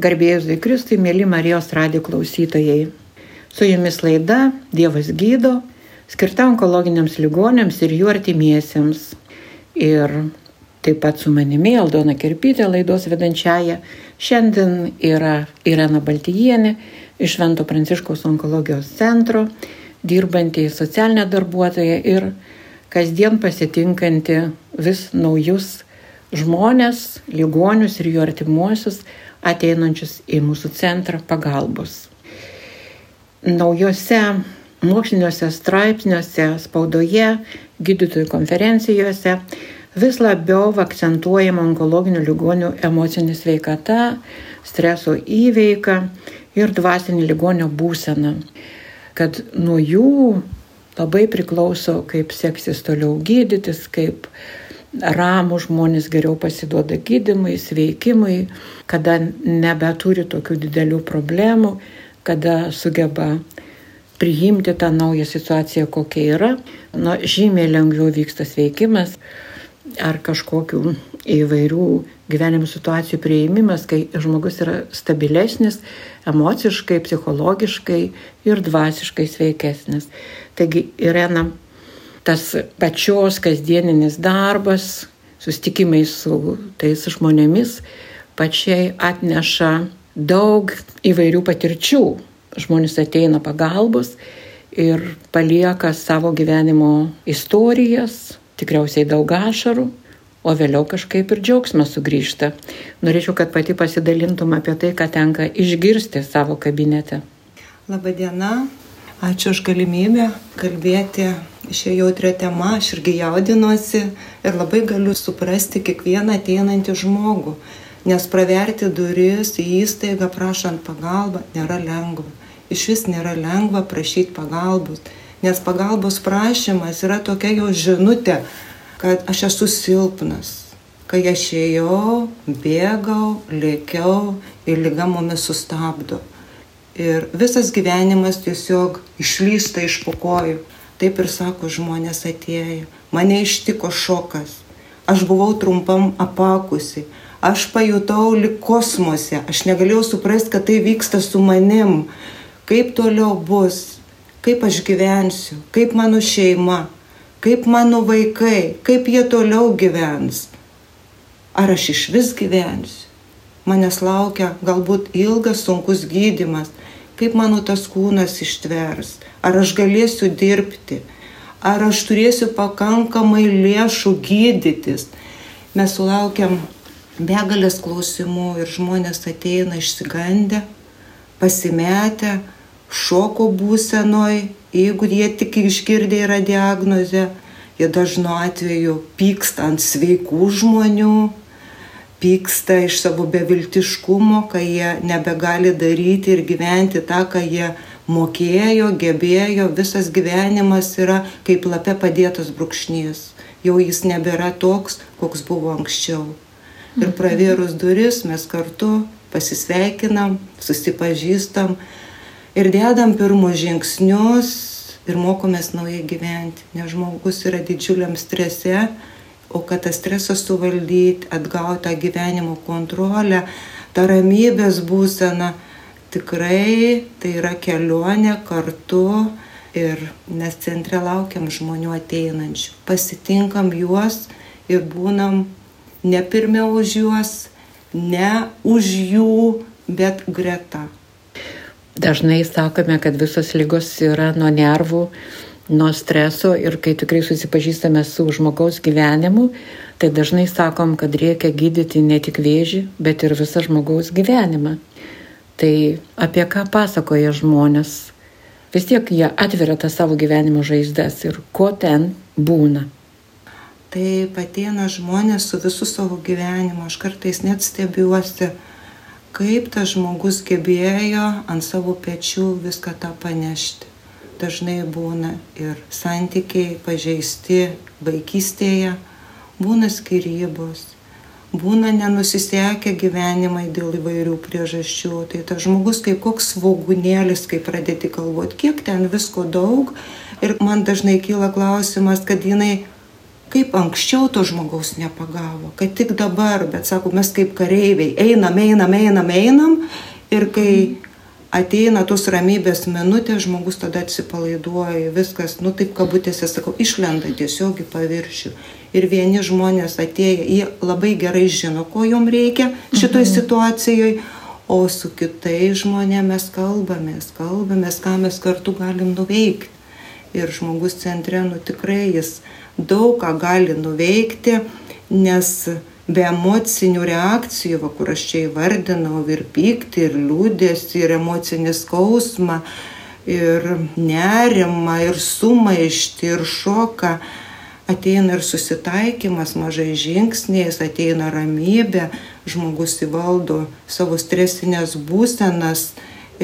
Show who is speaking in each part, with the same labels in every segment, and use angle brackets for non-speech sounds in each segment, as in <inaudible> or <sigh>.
Speaker 1: Garbėjus Kristui, mėly Marijos radijo klausytojai. Su jumis laida Dievas gydo, skirta onkologiniams ligonėms ir jų artimiesiems. Ir taip pat su manimi Aldona Kirpytė, laidos vedančiaja. Šiandien yra Irena Baltijienė iš Švento Pranciškaus onkologijos centro, dirbanti socialinė darbuotoja ir kasdien pasitinkanti vis naujus žmonės, ligonius ir jų artimuosius ateinančius į mūsų centrą pagalbos. Naujose moksliniuose straipsniuose, spaudoje, gydytojų konferencijose vis labiau akcentuojama onkologinių ligonių emocinė sveikata, streso įveika ir dvasinė ligonio būsena. Kad nuo jų labai priklauso, kaip seksis toliau gydytis, kaip ramų žmonės geriau pasiduoda gydimui, sveikimui, kada nebeturi tokių didelių problemų, kada sugeba priimti tą naują situaciją, kokia yra, nu, žymiai lengviau vyksta sveikimas ar kažkokių įvairių gyvenimo situacijų prieimimas, kai žmogus yra stabilesnis emociškai, psichologiškai ir dvasiškai sveikesnis. Taigi, Irena, tas pačios kasdieninis darbas, sustikimai su tais žmonėmis pačiai atneša daug įvairių patirčių. Žmonės ateina pagalbos ir palieka savo gyvenimo istorijas, tikriausiai daug ašarų, o vėliau kažkaip ir džiaugsmas sugrįžta. Norėčiau, kad pati pasidalintum apie tai, ką tenka išgirsti savo kabinete.
Speaker 2: Labadiena, ačiū už galimybę kalbėti šią jautrią temą, aš irgi jaudinuosi ir labai galiu suprasti kiekvieną ateinantį žmogų, nes praverti duris į įstaigą prašant pagalbą nėra lengva. Iš vis nėra lengva prašyti pagalbos, nes pagalbos prašymas yra tokia jau žinutė, kad aš esu silpnas. Kai aš ėjau, bėgau, lėkiau ir lyga mumis sustabdo. Ir visas gyvenimas tiesiog išlysta iš pokojų. Taip ir sako žmonės atėję. Mane ištiko šokas. Aš buvau trumpam apakusi. Aš pajutau lik kosmose. Aš negalėjau suprasti, kad tai vyksta su manim. Kaip toliau bus. Kaip aš gyvensiu. Kaip mano šeima. Kaip mano vaikai. Kaip jie toliau gyvens. Ar aš iš vis gyvensiu. Manęs laukia galbūt ilgas sunkus gydimas kaip mano tas kūnas ištvers, ar aš galėsiu dirbti, ar aš turėsiu pakankamai lėšų gydytis. Mes sulaukiam begalės klausimų ir žmonės ateina išsigandę, pasimetę, šoko būsenoj, jeigu jie tik išgirdė yra diagnozę, jie dažnu atveju pyksta ant sveikų žmonių, pyksta iš savo beviltiškumo, kai jie nebegali daryti ir gyventi tą, ką jie mokėjo, gebėjo, visas gyvenimas yra kaip lape padėtas brūkšnys. Jau jis nebėra toks, koks buvo anksčiau. Ir pravėrus duris mes kartu pasisveikinam, susipažįstam ir dedam pirmus žingsnius ir mokomės naujai gyventi. Nes žmogus yra didžiuliam strese, o kad tą stresą suvaldyti, atgauti tą gyvenimo kontrolę, tą ramybės būseną, tikrai tai yra kelionė kartu ir mes centre laukiam žmonių ateinančių, pasitinkam juos ir būnam ne pirmiau už juos, ne už jų, bet greta.
Speaker 1: Dažnai sakome, kad visos lygos yra nuo nervų nuo streso ir kai tikrai susipažįstame su žmogaus gyvenimu, tai dažnai sakom, kad reikia gydyti ne tik vėžį, bet ir visą žmogaus gyvenimą. Tai apie ką pasakoja žmonės? Vis tiek jie atveria tą savo gyvenimo žaizdas ir ko ten būna.
Speaker 2: Tai ateina žmonės su visų savo gyvenimu, aš kartais net stebiuosi, kaip tas žmogus gebėjo ant savo pečių viską tą panešti dažnai būna ir santykiai pažeisti vaikystėje, būna skirybos, būna nenusisekę gyvenimai dėl įvairių priežasčių. Tai tas žmogus kaip koks svaugunėlis, kai pradėti kalboti, kiek ten visko daug. Ir man dažnai kyla klausimas, kad jinai kaip anksčiau to žmogaus nepagavo, kad tik dabar, bet sako, mes kaip kareiviai einam, einam, einam, einam ir kai ateina tos ramybės minutė, žmogus tada atsipalaiduoja, viskas, nu taip kabutėse sakau, išlenda tiesiog į paviršių. Ir vieni žmonės atėję, jie labai gerai žino, ko jom reikia šitoj mhm. situacijoje, o su kitais žmonėmis kalbamės, kalbamės, ką mes kartu galim nuveikti. Ir žmogus centre, nu tikrai jis daug ką gali nuveikti, nes be emocinių reakcijų, va, kur aš čia įvardinau, ir pyktį, ir liūdėsi, ir emocinį skausmą, ir nerimą, ir sumaištį, ir šoką, ateina ir susitaikymas mažai žingsniais, ateina ramybė, žmogus įvaldo savo stresinės būsenas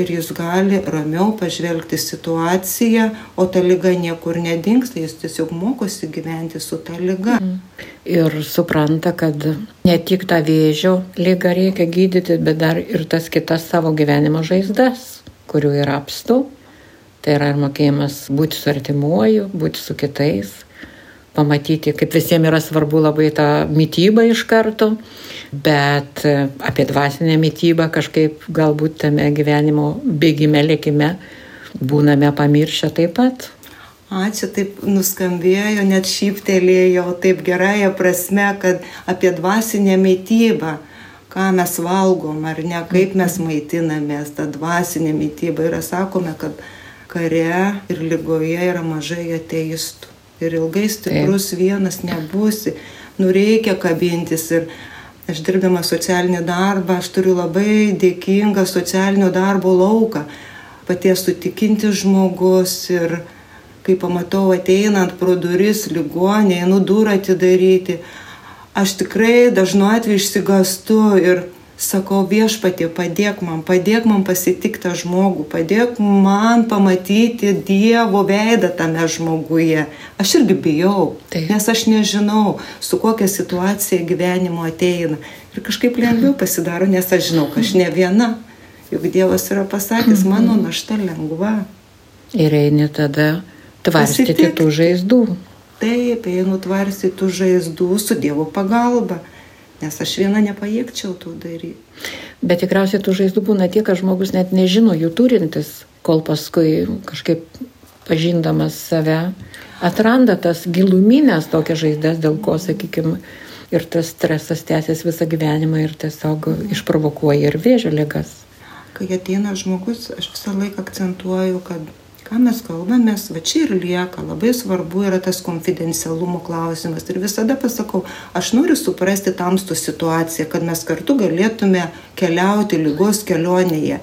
Speaker 2: ir jis gali ramiau pažvelgti situaciją, o ta lyga niekur nedingsta, jis tiesiog mokosi gyventi su ta lyga. Mm.
Speaker 1: Ir supranta, kad ne tik tą vėžio lygą reikia gydyti, bet dar ir tas kitas savo gyvenimo žaizdas, kurių yra apstu. Tai yra ir mokėjimas būti su artimuoju, būti su kitais, pamatyti, kaip visiems yra svarbu labai tą mytybą iš karto, bet e, apie dvasinę mytybą kažkaip galbūt tame gyvenimo bėgime, lėkime būname pamiršę taip pat.
Speaker 2: Ačiū, taip nuskambėjo, net šyptelėjo taip gerąją prasme, kad apie dvasinę mytybą, ką mes valgom ar ne, kaip mes maitinamės, ta dvasinė mytyba. Ir sakome, kad kare ir lygoje yra mažai ateistų ir ilgai stiprus Taip. vienas nebūsi. Nu reikia kabintis ir aš dirbdama socialinį darbą, aš turiu labai dėkingą socialinio darbo lauką. Paties sutikinti žmogus ir kai pamatau ateinant pro duris ligonė, einu durą atidaryti, aš tikrai dažnu atveju išsigastu ir sakau viešpatie, padėk man, padėk man pasitikti tą žmogų, padėk man pamatyti Dievo veidą tame žmoguje. Aš irgi bijau, Taip. nes aš nežinau, su kokia situacija gyvenimo ateina. Ir kažkaip lengviau pasidaro, nes aš žinau, kad aš ne viena. Juk Dievas yra pasakęs, mhm. mano našta lengva.
Speaker 1: Ir eini tada tvarstyti tų žaizdų.
Speaker 2: Taip, einu tvarstyti tų žaizdų su Dievo pagalba nes aš viena nepajėgčiau to daryti.
Speaker 1: Bet tikriausiai tų žaizdų būna tiek, kad žmogus net nežino jų turintis, kol paskui kažkaip pažindamas save atranda tas giluminės tokias žaizdas, dėl ko, sakykime, ir tas stresas tęsiasi visą gyvenimą ir tiesiog išprovokuoja ir vėžio ligas.
Speaker 2: Kai ateina žmogus, aš visą laiką akcentuoju, kad ką mes kalbamės, va čia ir lieka, labai svarbu yra tas konfidencialumo klausimas. Ir visada pasakau, aš noriu suprasti tamstų situaciją, kad mes kartu galėtume keliauti lygos kelionėje.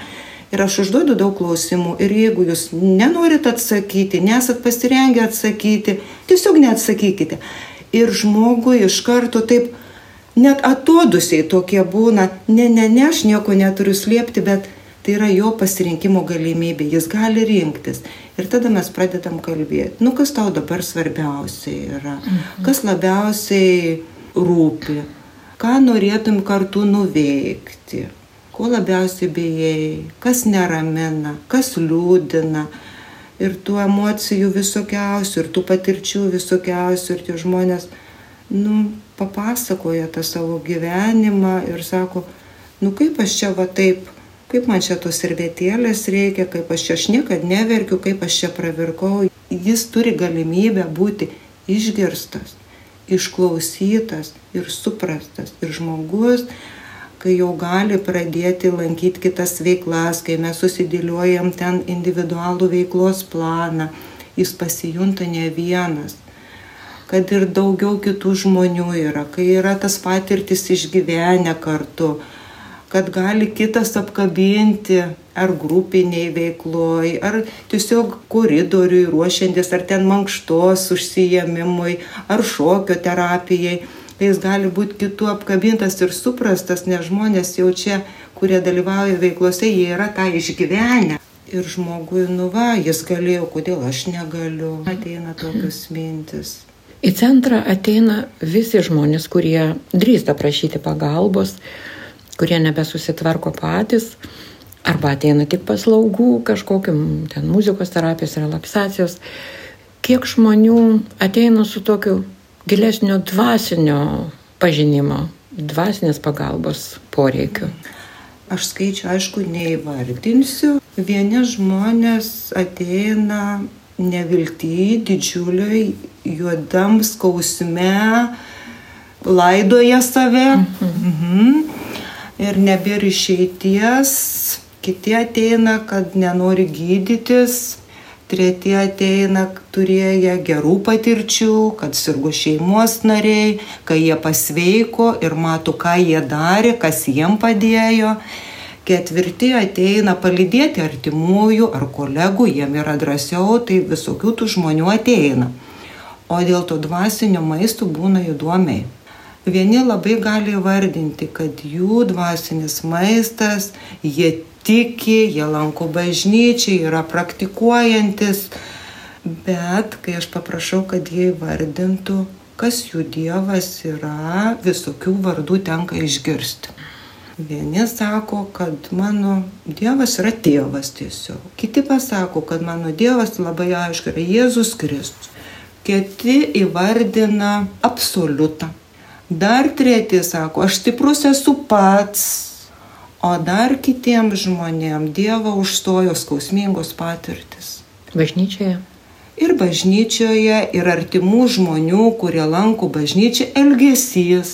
Speaker 2: Ir aš užduodu daug klausimų ir jeigu jūs nenorit atsakyti, nesat pasirengę atsakyti, tiesiog neatsakykite. Ir žmogui iš karto taip net atodusiai tokie būna, ne, ne, ne, aš nieko neturiu slėpti, bet Tai yra jo pasirinkimo galimybė, jis gali rinktis. Ir tada mes pradedam kalbėti, nu kas tau dabar svarbiausia yra, mhm. kas labiausiai rūpi, ką norėtum kartu nuveikti, ko labiausiai bijai, kas neramina, kas liūdina. Ir tų emocijų visokiausių, ir tų patirčių visokiausių, ir tie žmonės, nu, papasakoja tą savo gyvenimą ir sako, nu kaip aš čia va taip kaip man čia tos servetėlės reikia, kaip aš čia aš niekad neverkiu, kaip aš čia pravirkau. Jis turi galimybę būti išgirstas, išklausytas ir suprastas. Ir žmogus, kai jau gali pradėti lankyti kitas veiklas, kai mes susidėliojam ten individualų veiklos planą, jis pasijunta ne vienas kad ir daugiau kitų žmonių yra, kai yra tas patirtis išgyvenę kartu, kad gali kitas apkabinti ar grupiniai veikloj, ar tiesiog koridoriui ruošiantis, ar ten mankštos užsijėmimui, ar šokio terapijai. Tai jis gali būti kitų apkabintas ir suprastas, nes žmonės jau čia, kurie dalyvauja veiklose, jie yra tą išgyvenę. Ir žmogui, nu va, jis galėjo, kodėl aš negaliu. Ateina tokios mintis.
Speaker 1: Į centrą ateina visi žmonės, kurie drįsta prašyti pagalbos, kurie nebesusitvarko patys, arba ateina tik paslaugų, kažkokiam ten muzikos terapijos, relaksacijos. Kiek žmonių ateina su tokiu gilesnio dvasinio pažinimo, dvasinės pagalbos poreikių.
Speaker 2: Aš skaičiu, aišku, neįvardinsiu. Vieni žmonės ateina nevilti, didžiuliai, juodam skausme, laidoja save. Mhm. Mhm. Ir nebėra išeities. Kiti ateina, kad nenori gydytis, treti ateina turėję gerų patirčių, kad sirgo šeimos nariai, kai jie pasveiko ir mato, ką jie darė, kas jiem padėjo. Ketvirti ateina palydėti artimųjų ar kolegų, jiem yra drąsiau, tai visokių tų žmonių ateina. O dėl to dvasinio maisto būna įdomiai. Vieni labai gali vardinti, kad jų dvasinis maistas, jie tiki, jie lanko bažnyčiai, yra praktikuojantis, bet kai aš paprašau, kad jie įvardintų, kas jų dievas yra, visokių vardų tenka išgirsti. Vieni sako, kad mano Dievas yra tėvas tiesiog. Kiti pasako, kad mano Dievas labai aišku yra Jėzus Kristus. Kiti įvardina absoliutą. Dar treti sako, aš stiprus esu pats, O dar kitiems žmonėms Dievo užstojo skausmingos patirtis.
Speaker 1: Bažnyčioje.
Speaker 2: Ir bažnyčioje, ir artimų žmonių, kurie lanko bažnyčią, elgesys.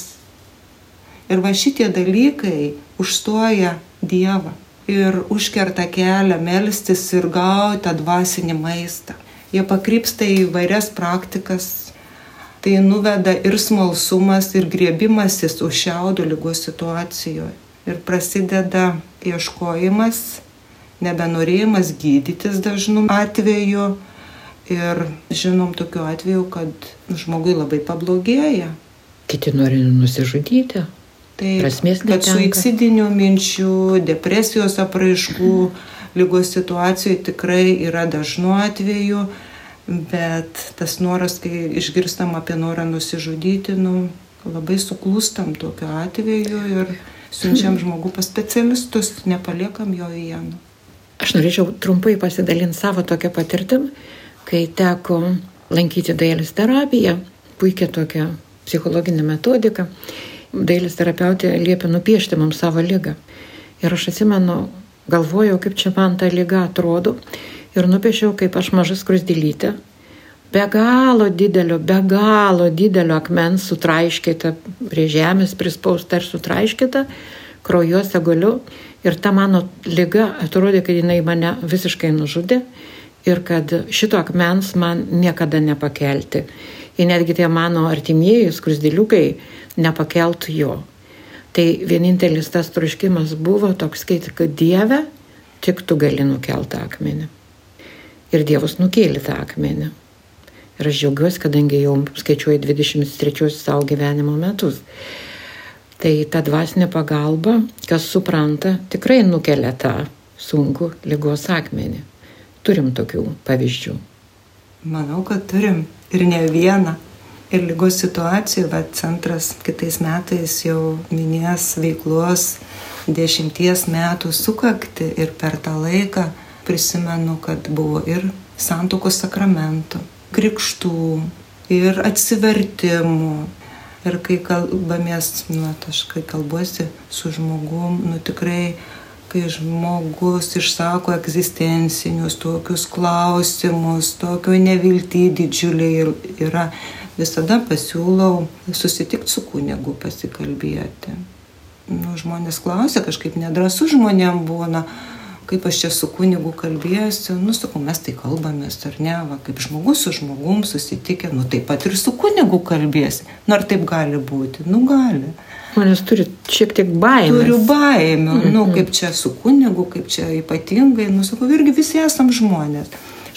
Speaker 2: Ir va šitie dalykai užstoja Dievą ir užkerta kelią melstis ir gauti tą dvasinį maistą. Jie pakrypsta į vairias praktikas. Tai nuveda ir smalsumas, ir griebimasis už šiaudų lygos situacijoje ir prasideda ieškojimas, nebenorėjimas gydytis dažnu atveju. Ir žinom tokiu atveju, kad žmogui labai pablogėja.
Speaker 1: Kiti nori nusižudyti.
Speaker 2: Tai prasmės kad suicidinių minčių, depresijos apraiškų lygos situacijoje tikrai yra dažnu atveju, bet tas noras, kai išgirstam apie norą nusižudyti, nu, labai suklūstam tokiu atveju ir siunčiam žmogų pas specialistus, nepaliekam jo vieno.
Speaker 1: Aš norėčiau trumpai pasidalinti savo tokią patirtim, kai teko lankyti dailės terapiją, puikia tokia psichologinė metodika. Dailės terapeutė liepia nupiešti mums savo lygą. Ir aš atsimenu, galvojau, kaip čia man ta lyga atrodo. Ir nupiešiau, kaip aš mažas krusdėlytė, be galo didelio, be galo didelio akmens sutraiškėta, prie žemės prispausta ir sutraiškėta, kraujuose guliu. Ir ta mano lyga atrodė, kad jinai mane visiškai nužudė ir kad šito akmens man niekada nepakelti. Ir netgi tie mano artimieji skrusdėliukai nepakeltų jo. Tai vienintelis tas troškimas buvo toks, kad Dieve, tik tu gali nukelti akmenį. Ir Dievas nukėlė tą akmenį. Ir aš džiaugiuosi, kadangi jau skaičiuoju 23 savo gyvenimo metus. Tai ta dvasinė pagalba, kas supranta, tikrai nukelia tą sunkų lygos akmenį. Turim tokių pavyzdžių.
Speaker 2: Manau, kad turim ir ne vieną. Ir lygos situacijų, bet centras kitais metais jau minės veiklos dešimties metų sukakti ir per tą laiką prisimenu, kad buvo ir santokos sakramentų, krikštų ir atsivertimų. Ir kai kalbamės, nu, aš kai kalbuosi su žmogum, nu tikrai, kai žmogus išsako egzistencinius tokius klausimus, tokio nevilti didžiuliai yra, visada pasiūlau susitikti su kunigu pasikalbėti. Nu, žmonės klausia, kažkaip nedrasu žmonėm būna, kaip aš čia su kunigu kalbėsiu, nu, sakau, mes tai kalbamės, ar ne, va, kaip žmogus su žmogum susitikę, nu, taip pat ir su kunigu kalbėsi. Nu, ar taip gali būti? Nu, gali.
Speaker 1: Manęs turi šiek tiek baimės.
Speaker 2: Turiu baimių, mm -hmm. nu, kaip čia su kunigu, kaip čia ypatingai, nu, sakau, irgi visi esam žmonės.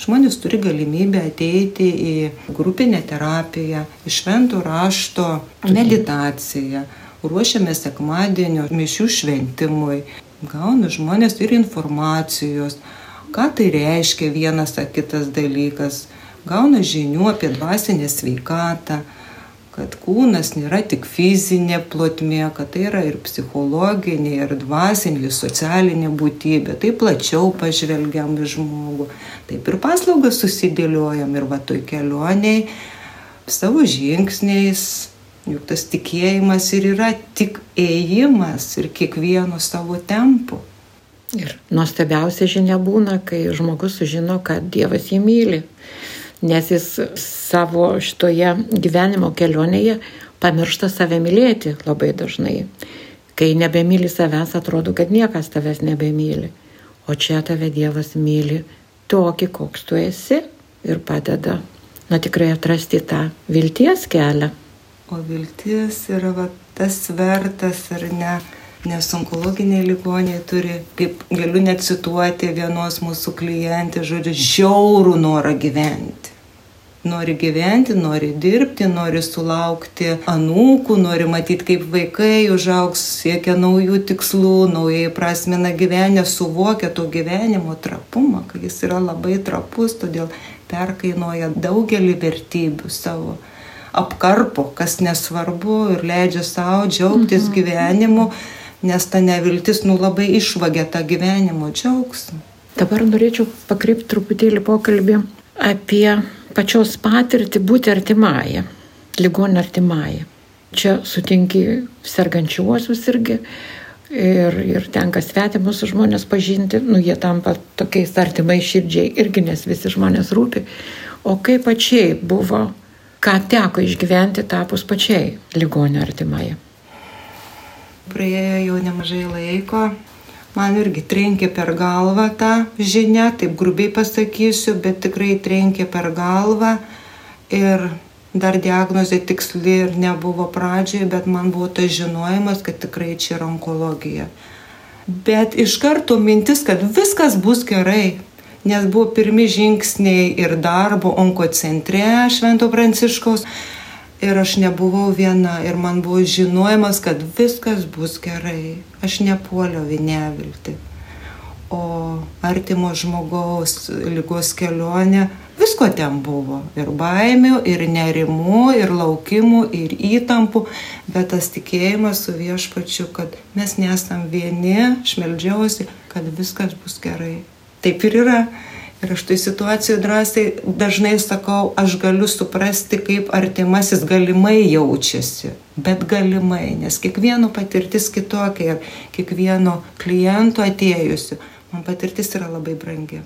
Speaker 2: Žmonės turi galimybę ateiti į grupinę terapiją, į šventų rašto meditaciją. Ruošiame sekmadienio mišių šventimui, gauna žmonės ir informacijos, ką tai reiškia vienas ar kitas dalykas, gauna žinių apie dvasinę sveikatą, kad kūnas nėra tik fizinė plotmė, kad tai yra ir psichologinė, ir dvasinė, ir socialinė būtybė. Tai plačiau pažvelgiam į žmogų. Taip ir paslaugas susidėliojam ir va toj kelioniai savo žingsniais, juk tas tikėjimas ir yra tik ėjimas ir kiekvienu savo tempu.
Speaker 1: Ir nuostabiausia žinia būna, kai žmogus sužino, kad Dievas jį myli, nes jis savo šitoje gyvenimo kelionėje pamiršta save mylėti labai dažnai. Kai nebemyli savęs, atrodo, kad niekas tavęs nebemyli. O čia tave Dievas myli tokį, koks tu esi ir padeda, na tikrai atrasti tą vilties kelią.
Speaker 2: O viltis yra va, tas svertas ar ne nes onkologiniai ligoniai turi, kaip galiu necituoti vienos mūsų klientės, žodžiu, žiaurų norą gyventi. Nori gyventi, nori dirbti, nori sulaukti anūkų, nori matyti, kaip vaikai užaugs, siekia naujų tikslų, naujai prasmina gyvenę, suvokia to gyvenimo trapumą, kad jis yra labai trapus, todėl perkainuoja daugelį vertybių savo apkarpo, kas nesvarbu ir leidžia savo džiaugtis mhm. gyvenimu, nes ta neviltis nu labai išvagia tą gyvenimo džiaugsmą.
Speaker 1: Dabar norėčiau pakreipti truputėlį pokalbį apie pačios patirtį būti artimąją, ligonį artimąją. Čia sutinki sergančiuosius irgi ir, ir tenka svetimus žmonės pažinti, nu jie tampa tokiais artimai širdžiai irgi, nes visi žmonės rūpi. O kaip pačiai buvo, ką teko išgyventi tapus pačiai ligonį artimąją?
Speaker 2: praėjo jau nemažai laiko. Man irgi trenkė per galvą tą žinią, taip grubiai pasakysiu, bet tikrai trenkė per galvą. Ir dar diagnozė tiksli ir nebuvo pradžioje, bet man buvo tas žinojimas, kad tikrai čia yra onkologija. Bet iš karto mintis, kad viskas bus gerai, nes buvo pirmi žingsniai ir darbo onkocentre Švento Pranciškaus Ir aš nebuvau viena ir man buvo žinojimas, kad viskas bus gerai. Aš nepuoliau į neviltį. O artimo žmogaus lygos kelionė, visko ten buvo. Ir baimių, ir nerimų, ir laukimų, ir įtampų. Bet tas tikėjimas su viešpačiu, kad mes nesam vieni, šmeldžiausi, kad viskas bus gerai. Taip ir yra. Ir aš tai situacijų drąsiai dažnai sakau, aš galiu suprasti, kaip artimasis galimai jaučiasi, bet galimai, nes kiekvieno patirtis kitokia ir kiekvieno kliento atėjusiu, man patirtis yra labai brangi.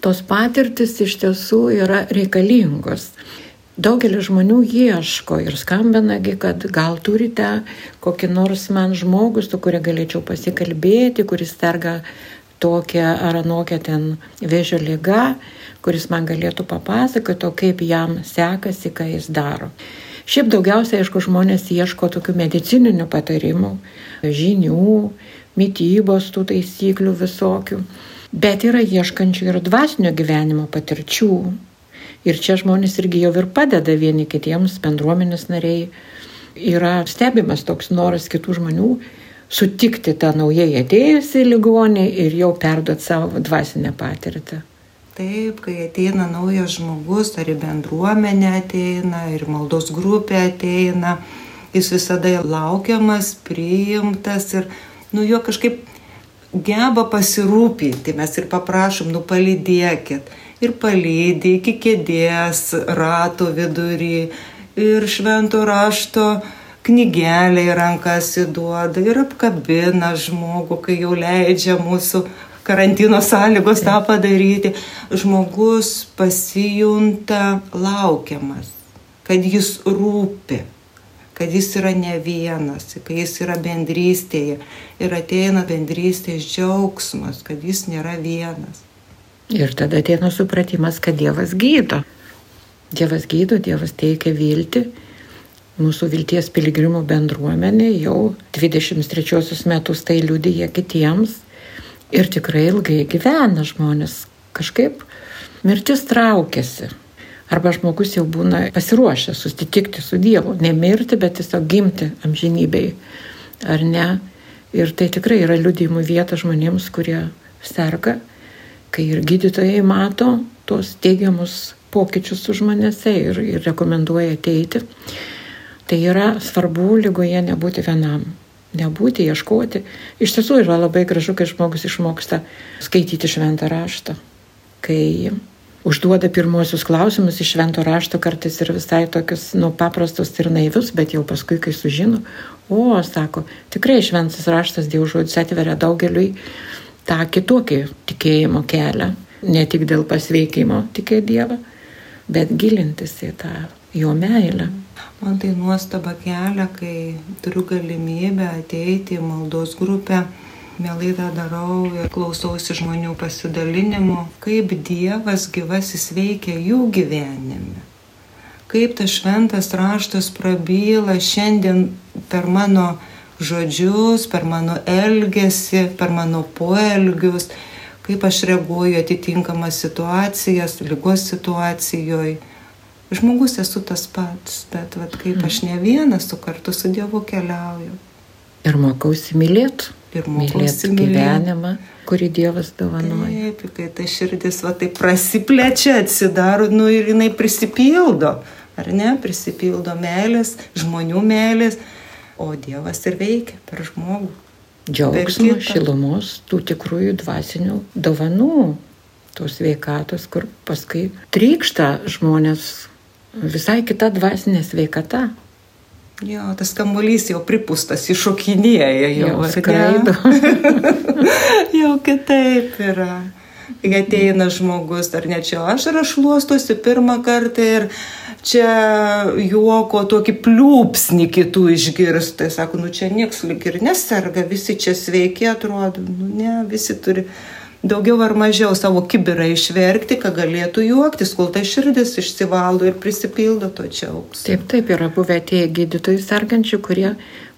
Speaker 1: Tos patirtis iš tiesų yra reikalingos. Daugelis žmonių ieško ir skambinagi, kad gal turite kokį nors man žmogus, su kuriuo galėčiau pasikalbėti, kuris serga tokia ar anokia ten vėžio lyga, kuris man galėtų papasakoti, kaip jam sekasi, ką jis daro. Šiaip daugiausiai, aišku, žmonės ieško tokių medicininių patarimų, žinių, mytybos tų taisyklių visokių, bet yra ieškančių ir dvasinio gyvenimo patirčių. Ir čia žmonės irgi jau ir padeda vieni kitiems, bendruomenės nariai. Yra stebimas toks noras kitų žmonių sutikti tą naujai atėjusį ligonį ir jau perduoti savo dvasinę patirtį.
Speaker 2: Taip, kai ateina naujas žmogus, ar į bendruomenę ateina, ir maldos grupė ateina, jis visada laukiamas, priimtas ir nu jo kažkaip geba pasirūpinti, mes ir paprašom, nu palydėkit. Ir palydė iki kėdės, rato vidury, ir švento rašto knygelę į rankas įduoda ir apkabina žmogų, kai jau leidžia mūsų karantino sąlygos tą padaryti. Žmogus pasijunta laukiamas, kad jis rūpi, kad jis yra ne vienas, kai jis yra bendrystėje ir ateina bendrystės džiaugsmas, kad jis nėra vienas.
Speaker 1: Ir tada ateina supratimas, kad Dievas gydo. Dievas gydo, Dievas teikia viltį mūsų vilties piligrimų bendruomenė jau 23 metus tai liudyja kitiems ir tikrai ilgai gyvena žmonės. Kažkaip mirtis traukiasi. Arba žmogus jau būna pasiruošęs susitikti su Dievu. Nemirti, bet tiesiog gimti amžinybei. Ar ne? Ir tai tikrai yra liudijimų vieta žmonėms, kurie serga, kai ir gydytojai mato tuos teigiamus pokyčius su žmonėse ir, ir rekomenduoja ateiti. Tai yra svarbu lygoje nebūti vienam, nebūti, ieškoti. Iš tiesų yra labai gražu, kai žmogus išmoksta skaityti šventą raštą, kai užduoda pirmosius klausimus iš švento rašto kartais ir visai tokius, nu, paprastus ir naivius, bet jau paskui, kai sužino, o, sako, tikrai šventas raštas Dievo žodis atveria daugeliui tą kitokį tikėjimo kelią, ne tik dėl pasveikimo tikėti Dievą, bet gilintis į tą jo meilę.
Speaker 2: Man tai nuostaba kelia, kai turiu galimybę ateiti į maldos grupę mielai tą darau ir klausausi žmonių pasidalinimų, kaip Dievas gyvasis veikia jų gyvenime. Kaip tas šventas raštas prabyla šiandien per mano žodžius, per mano elgesį, per mano poelgius, kaip aš reaguoju atitinkamas situacijas, lygos situacijoje. Žmogus esu tas pats, bet vat, kaip aš ne vienas, su kartu su Dievu keliauju.
Speaker 1: Ir mokausi mylėti
Speaker 2: ir
Speaker 1: mylėti gyvenimą, kurį Dievas dovanoja.
Speaker 2: Taip, kai ta širdis va taip prasiplečia, atsidaro, nu ir jinai prisipildo, ar ne, prisipildo meilės, žmonių meilės, o Dievas ir veikia per žmogų.
Speaker 1: Džiaugsmo, šilumos, tų tikrųjų dvasinių dovanų, tos veikatos, kur paskui trykšta žmonės visai kita dvasinė sveikata.
Speaker 2: Jo, tas kamuolys jau pripūstas, iššokinėja jau.
Speaker 1: Jau skraido. <laughs>
Speaker 2: jau kitaip yra. Kai ateina žmogus, ar ne čia aš rašluostosi pirmą kartą ir čia juoko tokį pliūpsnį kitų išgirsta. Tai sako, nu čia nieks lik ir neserga, visi čia sveiki atrodo. Nu ne, visi turi daugiau ar mažiau savo kibirą išverkti, kad galėtų juoktis, kol ta širdis išsivalo ir prisipildo to džiaugsmo.
Speaker 1: Taip, taip yra buvę tie gydytojai sergančių, kurie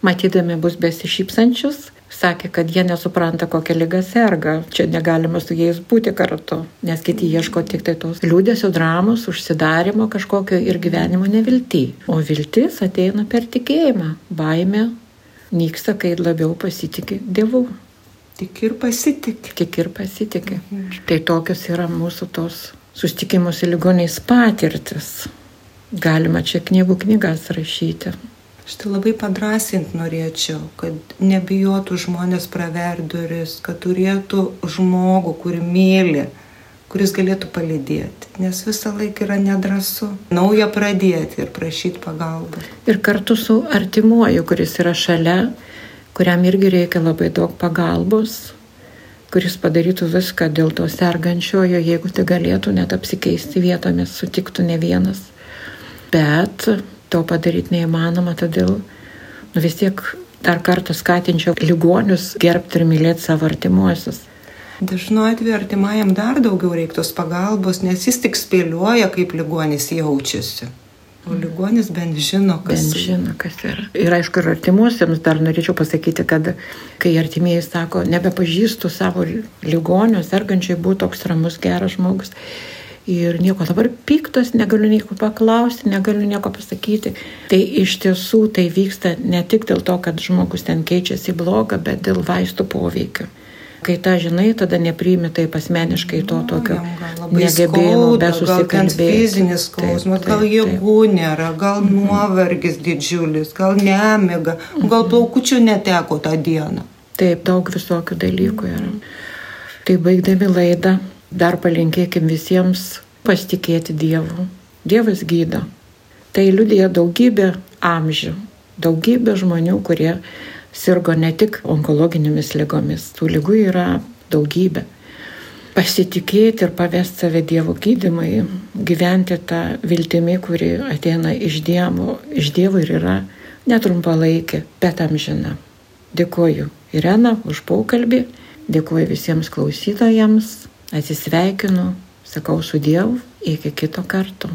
Speaker 1: matydami bus besišypsančius, sakė, kad jie nesupranta, kokią lygą serga. Čia negalima su jais būti kartu, nes kiti ieško tik tai tos liūdėsio dramos, užsidarimo kažkokio ir gyvenimo nevilty. O viltis ateina per tikėjimą, baimė nyksta, kai labiau pasitikė Dievu.
Speaker 2: Tik ir pasitikė.
Speaker 1: Tik ir pasitikė. Mhm. Tai tokios yra mūsų tos susitikimus į ligoniais patirtis. Galima čia knygų knygas rašyti.
Speaker 2: Aš tai labai padrasinti norėčiau, kad nebijotų žmonės praverduris, kad turėtų žmogų, kurį myli, kuris galėtų palydėti. Nes visą laiką yra nedrasu. Naują pradėti ir prašyti pagalbos.
Speaker 1: Ir kartu su artimuoju, kuris yra šalia, kuriam irgi reikia labai daug pagalbos, kuris padarytų viską dėl to sergančiojo, jeigu tai galėtų net apsikeisti vietomis, sutiktų ne vienas. Bet to padaryti neįmanoma, todėl nu, vis tiek dar kartą skatinčiau ligonius gerbti ir mylėti savo artimuosius.
Speaker 2: Dažnu atveju artimajam dar daugiau reiktos pagalbos, nes jis tik spėlioja, kaip ligonis jaučiasi. O ligonis bent žino, kas,
Speaker 1: bent žino, kas yra. Ir aišku, ir artimuosiams dar norėčiau pasakyti, kad kai artimieji sako, nebepažįstu savo ligonio, sergančiai buvo toks ramus, geras žmogus. Ir nieko dabar piktas, negaliu nieko paklausti, negaliu nieko pasakyti. Tai iš tiesų tai vyksta ne tik dėl to, kad žmogus ten keičiasi blogą, bet dėl vaistų poveikio. Kai tą žinai, tada nepriimi taip asmeniškai to tokio negebėjimo be susikalbėti.
Speaker 2: Gal fizinis skausmas, gal jėgų nėra, gal mhm. nuovargis didžiulis, gal nemiga, gal plaukučių neteko tą dieną.
Speaker 1: Taip, daug visokių dalykų yra. Tai baigdami laidą, dar palinkėkim visiems pasitikėti Dievu. Dievas gydo. Tai liudija daugybė amžių, daugybė žmonių, kurie sirgo ne tik onkologinėmis lygomis, tų lygų yra daugybė. Pasitikėti ir pavesti save Dievo gydimai, gyventi tą viltimį, kuri ateina iš Dievo, iš Dievo ir yra netrumpalaikė, bet amžina. Dėkoju Irena už pokalbį, dėkoju visiems klausytojams, atsisveikinu, sakau su Dievu, iki kito karto.